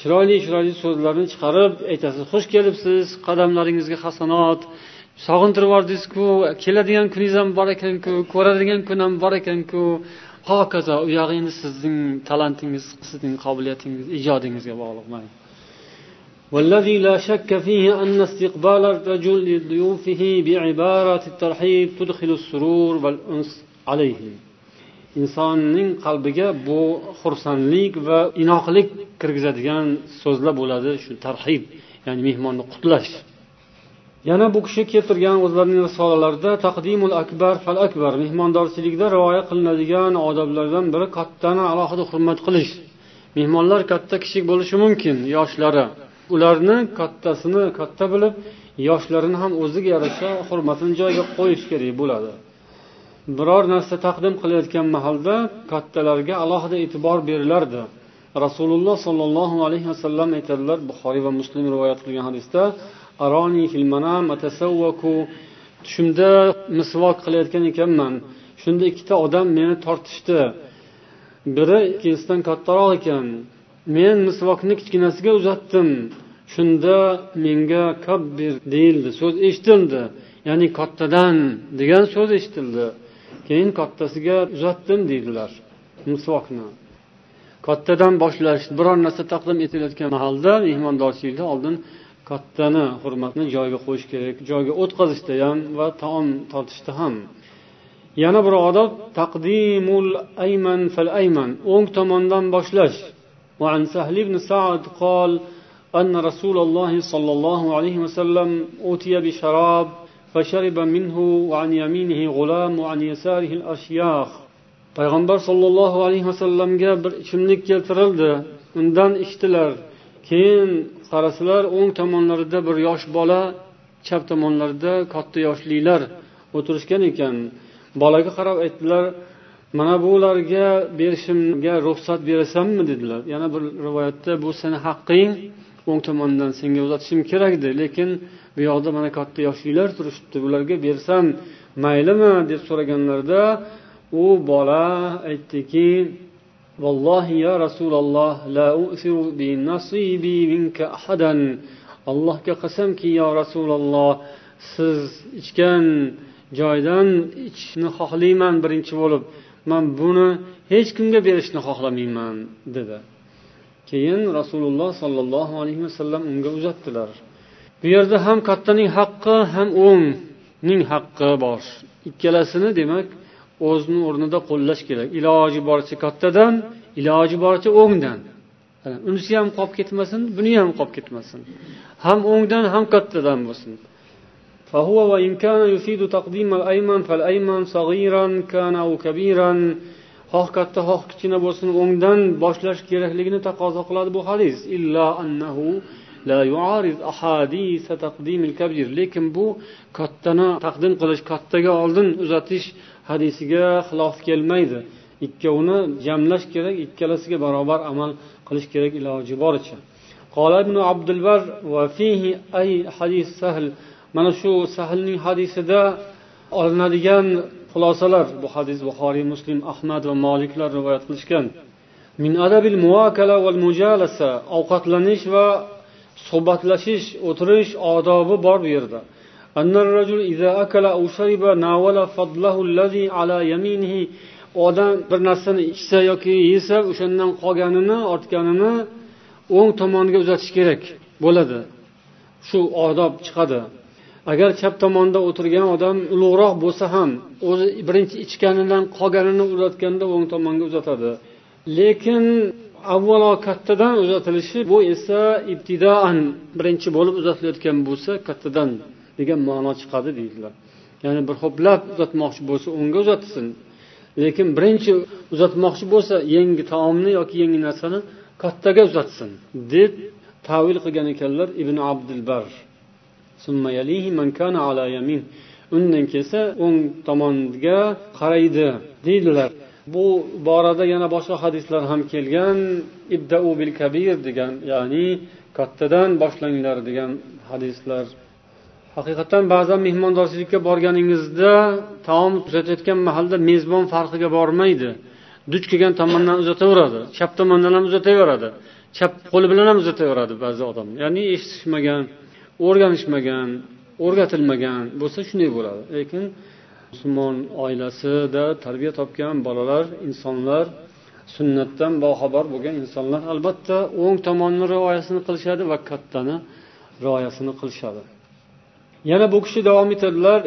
chiroyli chiroyli so'zlarni chiqarib aytasiz xush kelibsiz qadamlaringizga hasanot sog'intirib yubordingizku keladigan kuningiz ham bor ekanku ko'radigan kun ham bor ekanku hokazo u yog'i endi sizning talantingiz sizning qobiliyatingiz ijodingizga bog'liq والذي لا شك فيه أن استقبال الرجل لضيوفه بعبارة الترحيب تدخل السرور والأنس عليهم insonning qalbiga bu xursandlik va inoqlik kirgizadigan so'zlar bo'ladi shu tarhib ya'ni mehmonni qutlash yana bu kishi keltirgan o'zlarining risolalarida taqdimul akbar fal akbar mehmondorchilikda rioya qilinadigan odoblardan biri kattani alohida hurmat qilish mehmonlar katta kichik bo'lishi mumkin yoshlari Ularni kattasini katta bilib yoshlarini ham o'ziga yarasha hurmatini joyiga qo'yish kerak bo'ladi. Biror narsa taqdim qilayotgan mahalda kattalarga alohida e'tibor berilardi. Rasululloh sollallohu alayhi vasallam aytadilar buxoriy va muslim rivoyat qilgan hadisda aroni fil manam tushimda misvok qilayotgan ekanman. Shunda ikkita odam meni tortishdi. Biri ikkinchisidan kattaroq ekan. Men misvokni kichkinasiga uzatdim. Shunda menga kabbir deyildi. So'z eshitildi. Ya'ni kattadan degan so'z eshitildi. Keyin kattasiga uzatdim deydilar misvokni kattadan boshlash biror narsa taqdim etilayotgan mahalda mehmondorchilikda oldin kattani hurmatni joyiga qo'yish kerak. Joyiga o'tkazishda ham va taom tortishda ham. Yana bir odob taqdimul ayman fal ayman. O'ng tomondan boshlash. وعن سهل بن سعد قال أن رسول الله صلى الله عليه وسلم أوتي بشراب فشرب منه وعن يمينه غلام وعن يساره الأشياخ payg'ambar sollallohu alayhi vasallamga bir ichimlik keltirildi undan ichdilar keyin qarasalar o'ng tomonlarida bir yosh bola chap tomonlarida katta yoshlilar o'tirishgan ekan bolaga qarab aytdilar mana bularga berishimga ruxsat berasanmi dedilar. Yana bir rivoyatda bu seni haqqing o'ng tomondan senga uzatishim kerak edi lekin bu yoqda mana katta yoshlilar turishibdi. Bularga bersam maylimi? deb so'raganlarida u bola aytdiki vallohi ya rasululloh la bi nasibi minka ahadan. Allohga qasamki yo rasululloh siz ichgan joydan ichishni xohlayman birinchi bo'lib. Man buni hech kimga berishni xohlamayman dedi. Keyin rasululloh sollallohu alayhi vasallam unga uzatdilar. Bu yerda ham kattaning haqqi ham o'ngning haqqi bor. Ikkalasini demak o'zini o'rnida qo'llash kerak. Iloji boricha kattadan iloji boricha o'ngdan. Unisi ham qolib ketmasin buni ham qolib ketmasin. Ham o'ngdan ham kattadan bo'lsin. فهو وإن كان يفيد تقديم الأيمن فالأيمن صغيرا كان أو كبيرا xoh katta xoh kichkina bo'lsin o'ngdan boshlash kerakligini taqozo qiladi bu hadis illa annahu la yuarid ahadis taqdim kabir lekin bu kattani taqdim qilish kattaga oldin uzatish hadisiga xilof kelmaydi ikkovini jamlash kerak ikkalasiga barobar amal qilish kerak iloji boricha قال ابن عبد البر وفيه أي حديث سهل mana shu sahlning hadisida olinadigan xulosalar bu hadis buxoriy muslim ahmad va moliklar rivoyat qilishgan. Min adabil muvakala val mujalasa ovqatlanish va suhbatlashish o'tirish odobi bor bu yerda. Odam bir narsani ichsa yoki yesa o'shandan qolganini ortganini o'ng tomoniga uzatish kerak bo'ladi. Shu odob chiqadi. Agar chap tomonda o'tirgan odam ulug'roq bo'lsa ham o'zi birinchi ichganidan qolganini uzatganda o'ng tomonga uzatadi. Lekin avvalo kattadan uzatilishi bu esa ibtidoan birinchi bo'lib uzatilayotgan bo'lsa kattadan degan ma'no chiqadi deydilar. Ya'ni bir ho'plab uzatmoqchi bo'lsa o'ngga uzatsin. Lekin birinchi uzatmoqchi bo'lsa yangi taomni yoki yangi narsani kattaga uzatsin deb tavil qilgan ekanlar ibn abdulbar undan kelsa o'ng tomonga qaraydi deydilar. Bu borada yana boshqa hadislar ham kelgan. Ibdau bil kabir degan ya'ni kattadan boshlanglar degan hadislar. Haqiqatdan ba'zan mehmondorchilikka borganingizda taom uzatayotgan mahalda mezbon farqiga bormaydi. Duch kelgan tomondan uzataveradi chap tomondan ham uzataveradi chap qo'li bilan ham uzataveradi ba'zi odam. Ya'ni eshitishmagan o'rganishmagan o'rgatilmagan bo'lsa shunday bo'ladi. Lekin musulmon oilasida tarbiya topgan bolalar insonlar sunnatdan boxabar bo'lgan insonlar albatta o'ng tomonni rioyasini qilishadi va kattani rioyasini qilishadi. Yana bu kishi davom etadilar.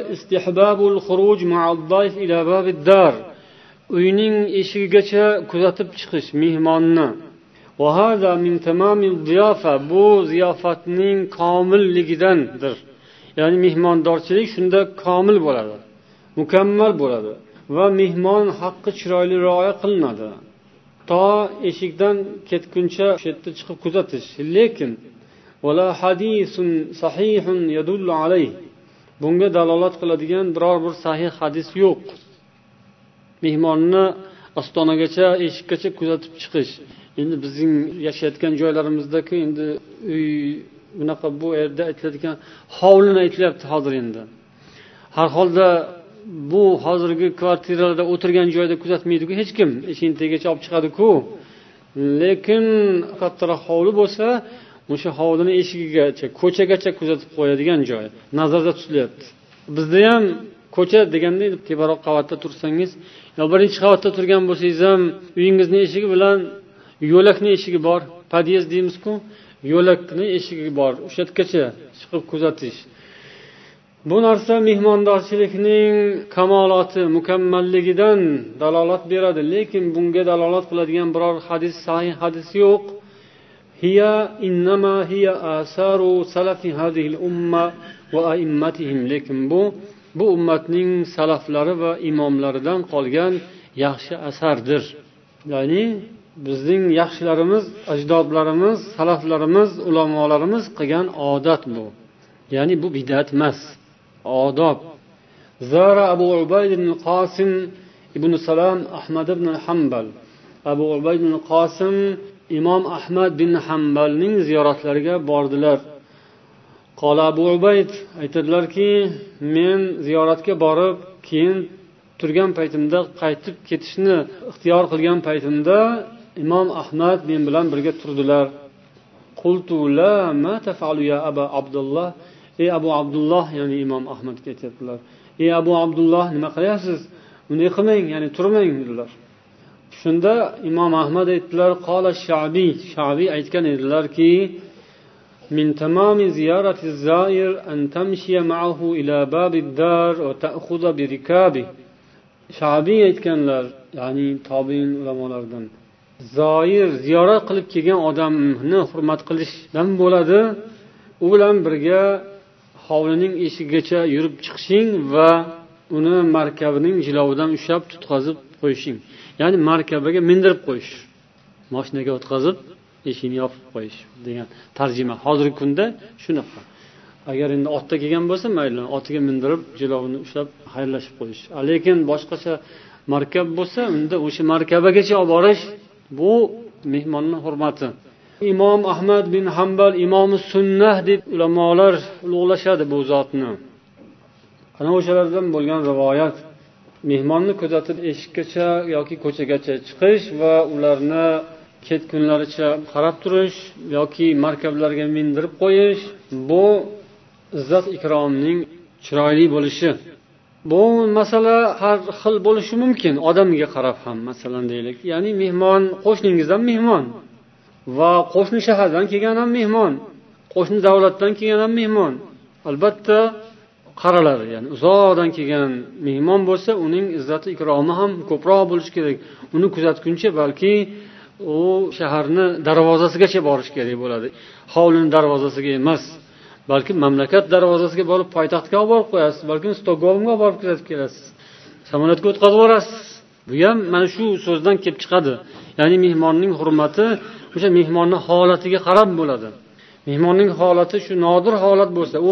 Uyning eshigigacha kuzatib chiqish mehmonni. Bu ziyofatning komilligidandir. Ya'ni mehmondorchilik shunda komil bo'ladi mukammal bo'ladi va mehmon haqqi chiroyli rioya qilinadi. To eshikdan ketguncha o'sha yerda chiqib kuzatish. Lekin bunga dalolat qiladigan biror bir sahih hadis yo'q. Mehmonni ostonagacha eshikkacha kuzatib chiqish. Endi bizning yashayotgan joylarimizdaku endi uy bunaqa bu yerda aytiladigan hovlini aytilyapti hozir endi. Har holda bu hozirgi kvartiralarda o'tirgan joyda kuzatmaydiku hech kim eshikni tagigacha olib chiqadiku. Lekin kattaroq hovli bo'lsa o'sha hovlini eshigigacha ko'chagacha kuzatib qo'yadigan joy nazarda tutilyapti. Bizda ham ko'cha deganda teparoq qavatda tursangiz yo birinchi qavatda turgan bo'lsangiz ham uyingizni eshigi bilan yo'lakni eshigi bor podyezd deymizku yo'lakni eshigi bor. O'sha yergacha chiqib kuzatish. Bu narsa mehmondorchilikning kamoloti mukammalligidan dalolat beradi. Lekin bunga dalolat qiladigan biror hadis sahih hadis yo'q. Hiya innama hiya asaru salafi hadhihi umma va aimmatihim. Lekin bu bu ummatning salaflari va imomlaridan qolgan yaxshi asardir. Ya'ni bizning yaxshilarimiz ajdodlarimiz salaflarimiz ulamolarimiz qilgan odat bu. Ya'ni bu bidat emas odob. Zara abu ubayd ibn qosim ibn salam ahmad ibn hambal abu ubayd ibn qosim imom ahmad bin hambalning ziyoratlariga bordilar. Qola abu ubayd aytadilarki men ziyoratga borib keyin turgan paytimda qaytib ketishni ixtiyor qilgan paytimda imom ahmad men bilan birga turdilar abdulloh ey abu abdulloh ya'ni imom ahmadga aytyaptilar ey abu abdulloh nima qilyapsiz bunday qilmang ya'ni turmang dedilar shunda imom ahmad aytdilar qola shabiy shabiy aytgan edilarki من تمام زيارة الزائر أن تمشي معه إلى باب الدار وتأخذ بركابه shabiy aytganlar ya'ni tobiin ulamolardan zoir ziyorat qilib kelgan odamni hurmat qilishdan bo'ladi. U bilan birga hovlining eshigigacha yurib chiqishing va uni markabining jilovidan ushlab tutqazib qo'yishing. Ya'ni markabaga mindirib qo'yish. Moshinaga o'tkazib eshikni yopib qo'yish degan tarjima. Hozirgi kunda shunaqa. Agar endi otda kelgan bo'lsa mayli otiga mindirib jilovini ushlab xayrlashib qo'yish. Lekin boshqacha markab bo'lsa unda o'sha markabagacha olib borish bu mehmonni hurmati. Imom ahmad bin hambal imomi sunnah deb ulamolar ulug'lashadi bu zotni. Ana o'shalardan bo'lgan rivoyat. Mehmonni kuzatib eshikgacha yoki ko'chagacha chiqish va ularni ketgunlaricha qarab turish yoki markablarga mindirib qo'yish bu izzat ikromning chiroyli bo'lishi. Bu masala har xil bo'lishi mumkin. Odamga qarab ham masalan deylik. Ya'ni mehmon qo'shningizdan mehmon va qo'shni shahardan kelgan ham mehmon qo'shni davlatdan kelgan ham mehmon. Albatta qaraladi ya'ni uzoqdan kelgan mehmon bo'lsa uning izzati ikromi ham ko'proq bo'lishi kerak. Uni kuzatguncha balki u shaharni darvozasigacha borish kerak bo'ladi. Hovlini darvozasiga emas balki mamlakat darvozasiga borib poytaxtga olib borib qo'yasiz balkim stokgolmga olib borib kuzatib kelasiz. Samolyotga o'tkazib yuborasiz bu ham mana shu so'zdan kelib chiqadi. Ya'ni mehmonning hurmati o'sha mehmonni holatiga qarab bo'ladi. Mehmonning holati shu nodir holat bo'lsa u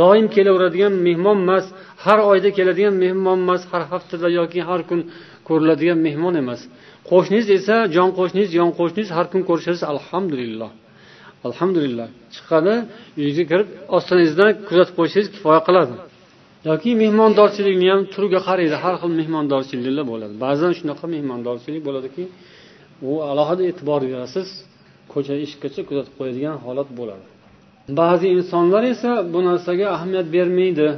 doim kelaveradigan mehmon emas har oyda keladigan mehmon emas har haftada yoki har kun ko'riladigan mehmon emas. Qo'shningiz esa jon qo'shningiz yon qo'shningiz har kun ko'rishasiz alhamdulillah. Alhamdulillah. Chiqadi uyingizga kirib ostonangizdan kuzatib qo'ysangiz kifoya qiladi. Yoki mehmondorchilikni ham turiga qaraydi. Har xil mehmondorchiliklar bo'ladi. Ba'zan shunaqa mehmondorchilik bo'ladiki u alohida e'tibor berasiz ko'cha eshikkacha kuzatib qo'yadigan holat bo'ladi. Ba'zi insonlar esa bu narsaga ahamiyat bermaydi.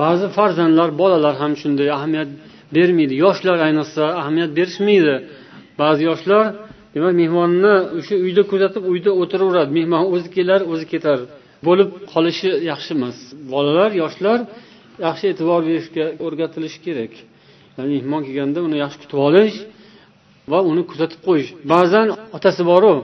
Ba'zi farzandlar bolalar ham shunday ahamiyat bermaydi. Yoshlar ayniqsa ahamiyat berishmaydi. Ba'zi yoshlar demak mehmonni o'sha uyda kuzatib uyda o'tiraveradi. Mehmon o'zi kelar o'zi ketar. Bo'lib qolishi yaxshi emas. Bolalar yoshlar yaxshi e'tibor berishga o'rgatilishi kerak. Ya'ni mehmon kelganda uni yaxshi kutib olish va uni kuzatib qo'yish. Ba'zan otasi boru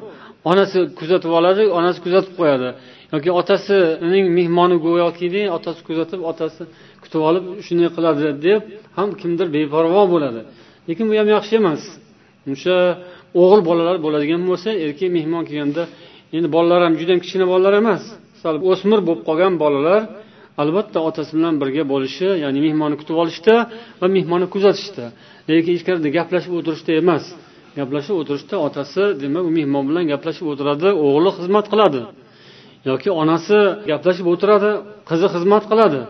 onasi kuzatib oladi onasi kuzatib qo'yadi. Yoki otasining mehmoni go'yoki otasi kuzatib otasi kutib olib shunday qiladi deb ham kimdir beparvo bo'ladi. Lekin bu ham yaxshi emas. O'sha o'g'il bolalar bo'ladigan bo'lsa erkak mehmon kelganda endi bolalar ham juda kichkina bolalar emas. Sal o'smir bo'lib qolgan bolalar albatta otasi bilan birga bo'lishi ya'ni mehmonni kutib olishda va mehmonni kuzatishda. Lekin ichkarida gaplashib o'tirishda emas. Gaplashib o'tirishda otasi demak u mehmon bilan gaplashib o'tiradi o'g'li xizmat qiladi. Yoki onasi gaplashib o'tiradi qizi xizmat qiladi.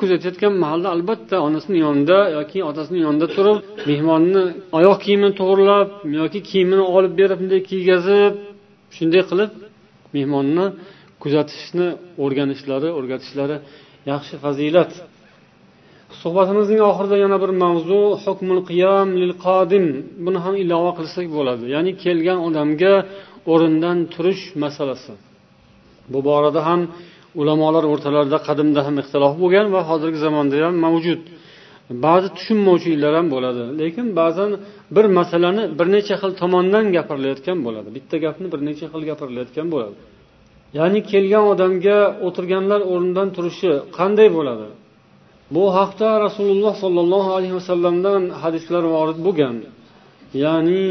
Kuzatayotgan mahalda albatta onasini yonida yoki otasini yonida turib mehmonni oyoq kiyimini to'g'irlab yoki kiyimini olib berib bunday kiygazib shunday qilib mehmonni kuzatishni o'rganishlari o'rgatishlari yaxshi fazilat. Suhbatimizning oxirida yana bir mavzu hukmul qiyam lil qodim. Buni ham ilova qilsak bo'ladi. Ya'ni kelgan odamga o'rindan turish masalasi. Bu borada ham ulamolar o'rtalarida qadimda ham ixtilof bo'lgan va hozirgi zamonda ham mavjud. Ba'zi tushunmovchiliklar ham bo'ladi lekin ba'zan bir masalani bir necha xil tomondan gapirilayotgan bo'ladi. Bitta gapni bir necha xil gapirilayotgan bo'ladi. Ya'ni kelgan odamga o'tirganlar o'rnidan turishi qanday bo'ladi? Bu haqda rasululloh sollallohu alayhi vasallamdan hadislar vorid bo'lgan. Ya'ni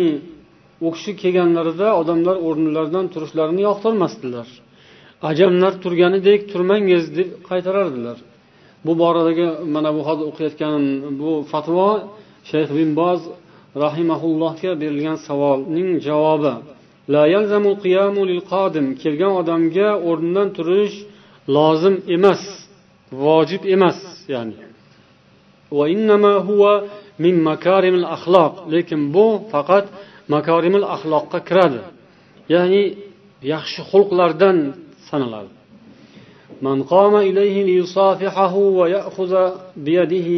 u kishi kelganlarida odamlar o'rnilaridan turishlarini yoqtirmasdilar. Ajamlar turganidek turmangiz deb qaytarardilar. Bu boradagi mana bu hozir o'qiyotgan bu fatvo shayx bin boz rahimaullohga berilgan savolning javobi. Kelgan odamga o'rnidan turish lozim emas vojib emas ya'ni. Min makarimil axloq lekin bu faqat makarimil axloqqa kiradi. Ya'ni yaxshi xulqlardan sanaladi من قام إليه ليصافحه ويأخذ بيده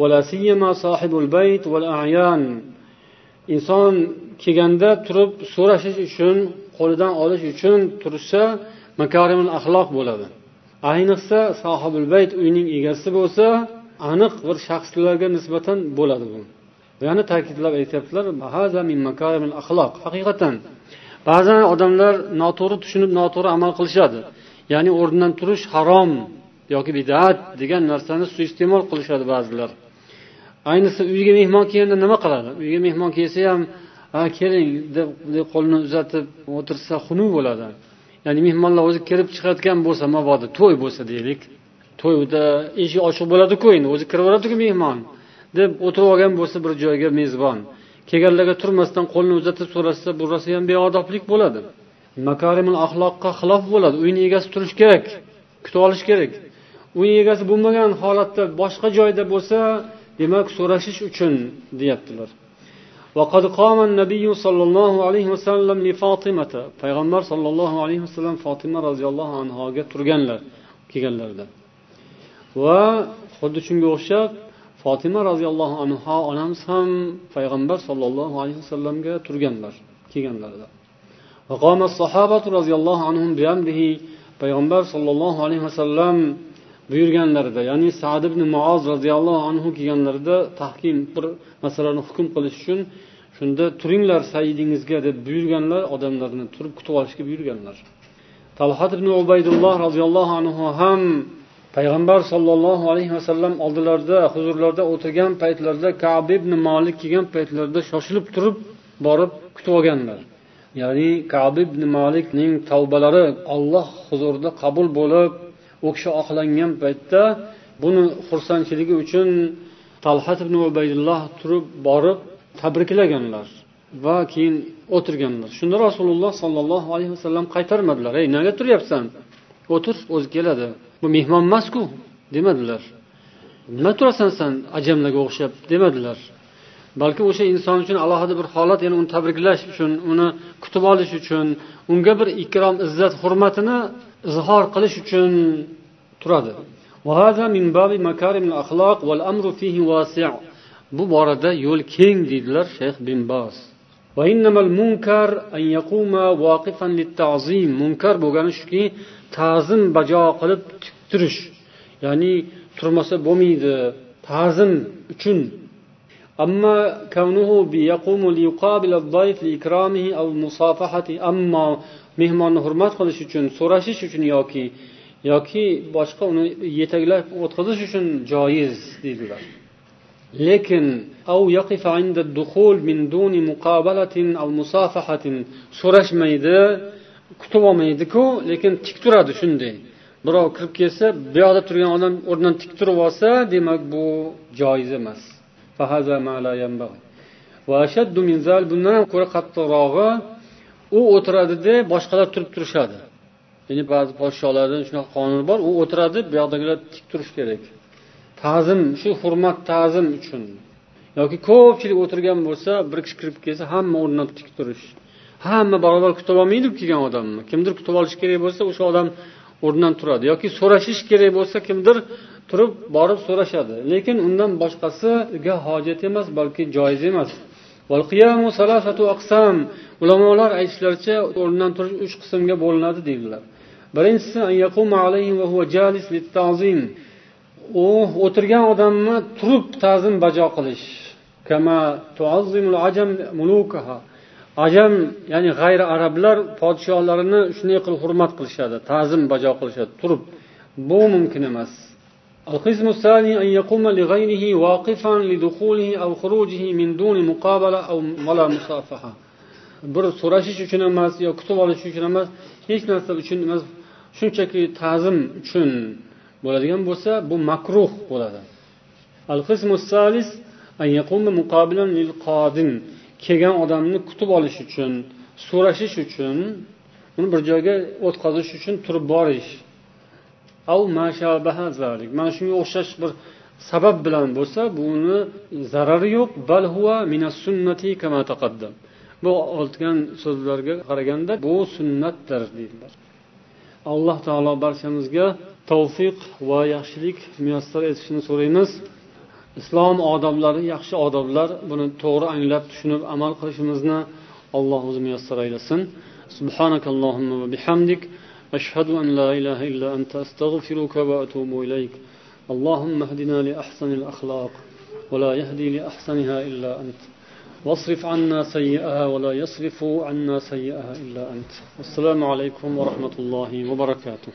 ولا سيما صاحب البيت والأعيان inson kelganda turib so'rashish uchun qo'lidan olish uchun tursa makarimul axloq bo'ladi ayniqsa sohibul bayt uyning egasi bo'lsa aniq bir shaxslarga nisbatan bo'ladi bu yana ta'kidlab aytyaptilar haqiqatan ba'zan odamlar noto'g'ri tushunib noto'g'ri amal qilishadi. Ya'ni o'rnidan turish harom yoki bidat degan narsani suiiste'mol qilishadi ba'zilar. Ayniqsa uyga mehmon kelganda nima qiladi? Uyga mehmon kelsa ham ha keling deb qo'lini uzatib o'tirsa xunuk bo'ladi. Ya'ni mehmonlar o'zi kirib chiqayotgan bo'lsa mabodo to'y bo'lsa deylik. To'yda eshik ochiq bo'ladiku endi o'zi kiraveradiku mehmon deb o'tirib olgan bo'lsa bir joyga mezbon. kelganlarga turmasdan qo'lini uzatib so'rashsa bu rosa ham beodoblik bo'ladi makarimul axloqqa xilof bo'ladi uyni egasi turishi kerak kutib olish kerak uy egasi bo'lmagan holatda boshqa joyda bo'lsa demak so'rashish uchun deyaptilar وقد قام النبي صلى الله عليه وسلم لفاطمة payg'ambar sollallohu alayhi vasallam fotima roziyallohu anhoga turganlar kelganlarida va xuddi shunga o'xshab fotima roziyallohu anhu onamiz ham payg'ambar sollallohu alayhi vasallamga turganlar kelganlarida payg'ambar sollallohu alayhi vasallam buyurganlarida ya'ni sad ibn muoz roziyallohu anhu kelganlarida tahkim bir masalani hukm qilish uchun shunda turinglar saidingizga deb buyurganlar odamlarni turib kutib olishga buyurganlar. Talhat ibn ubaydulloh roziyallohu anhu ham payg'ambar sollallohu alayhi vasallam oldilarida huzurlarida o'tirgan paytlarida kab ibn molik kelgan paytlarida shoshilib turib borib kutib olganlar. Ya'ni kab ibn molikning tavbalari olloh huzurida qabul bo'lib u kishi oqlangan paytda buni xursandchiligi uchun talhat ibn ubaydulloh turib borib tabriklaganlar va keyin o'tirganlar. Shunda rasululloh sollallohu alayhi vasallam qaytarmadilar. Ey nega turyapsan? O'tir o'zi keladi. Bu mehmon emasku demadilar. Nima turasan san ajamlarga o'xshab demadilar. Balki o'sha inson uchun alohida bir holat ya'ni uni tabriklash uchun uni kutib olish uchun unga bir ikrom izzat hurmatini izhor qilish uchun turadi. Bu borada yo'l keng deydilar shayx bin bos munkar bo'lgani shuki ta'zim bajo qilib tik turish ya'ni turmasa bo'lmaydi ta'zim uchun أما كونه يقوم ليقابل الضيف لإكرامه أو مصافحته أما mehmonni hurmat qilish uchun so'rashish uchun yoki yoki boshqa uni yetaklab o'tkazish uchun joiz deydilar lekin so'rashmaydi kutib olmaydiku lekin tik turadi shunday Birov kirib kelsa bu yoqda turgan odam o'rnidan tik turib olsa demak bu joiz emas. Bundan ham ko'ra qattiqrog'i u o'tiradida boshqalar turib turishadi. Ya'ni ba'zi podsholarda shunaqa qonun bor u o'tiradi bu yoqdagilar tik turishi kerak. Ta'zim shu hurmat ta'zim uchun. Yoki ko'pchilik o'tirgan bo'lsa bir kishi kirib kelsa hamma o'rnidan tik turish. Hamma barobar kutib olmaydi kelgan odamni. Kimdir kutib olishi kerak bo'lsa o'sha odam o'rnidan turadi yoki so'rashish kerak bo'lsa kimdir turib borib so'rashadi. Lekin undan boshqasiga hojat emas balki joiz emas. Ulamolar aytishlaricha o'rnidan turish uch qismga bo'linadi deydilar. Birinchisi u o'tirgan odamni turib ta'zim bajo qilish. ajam ya'ni g'ayri arablar podshohlarini shunday qilib hurmat qilishadi ta'zim bajo qilishadi turib bu mumkin emas القسم الثاني أن يقوم لغيره واقفا لدخوله أو خروجه من دون مقابلة أو ولا مصافحة bir so'rashish uchun emas yo kutib olish uchun emas hech narsa uchun emas shunchaki ta'zim uchun bo'ladigan bo'lsa bu makruh bo'ladi Kelgan odamni kutib olish uchun so'rashish uchun uni bir joyga o'tkazish uchun turib borish. Mana shunga o'xshash bir sabab bilan bo'lsa buni zarari yo'q. Bal sunnati kama taqaddam. Bu o'tgan so'zlarga qaraganda bu sunnatdir deydilar alloh taolo barchamizga tavfiq va yaxshilik muyassar etishini so'raymiz. Islom odoblari yaxshi odoblar buni to'g'ri anglab tushunib amal qilishimizni alloh o'zi muyassar aylasin. سبحانك اللهم وبحمدك أشهد أن لا إله إلا أنت أستغفرك وأتوب إليك اللهم اهدنا لأحسن الأخلاق ولا يهدي لأحسنها إلا أنت واصرف عنا سيئها ولا يصرف عنا سيئها إلا أنت السلام عليكم ورحمة الله وبركاته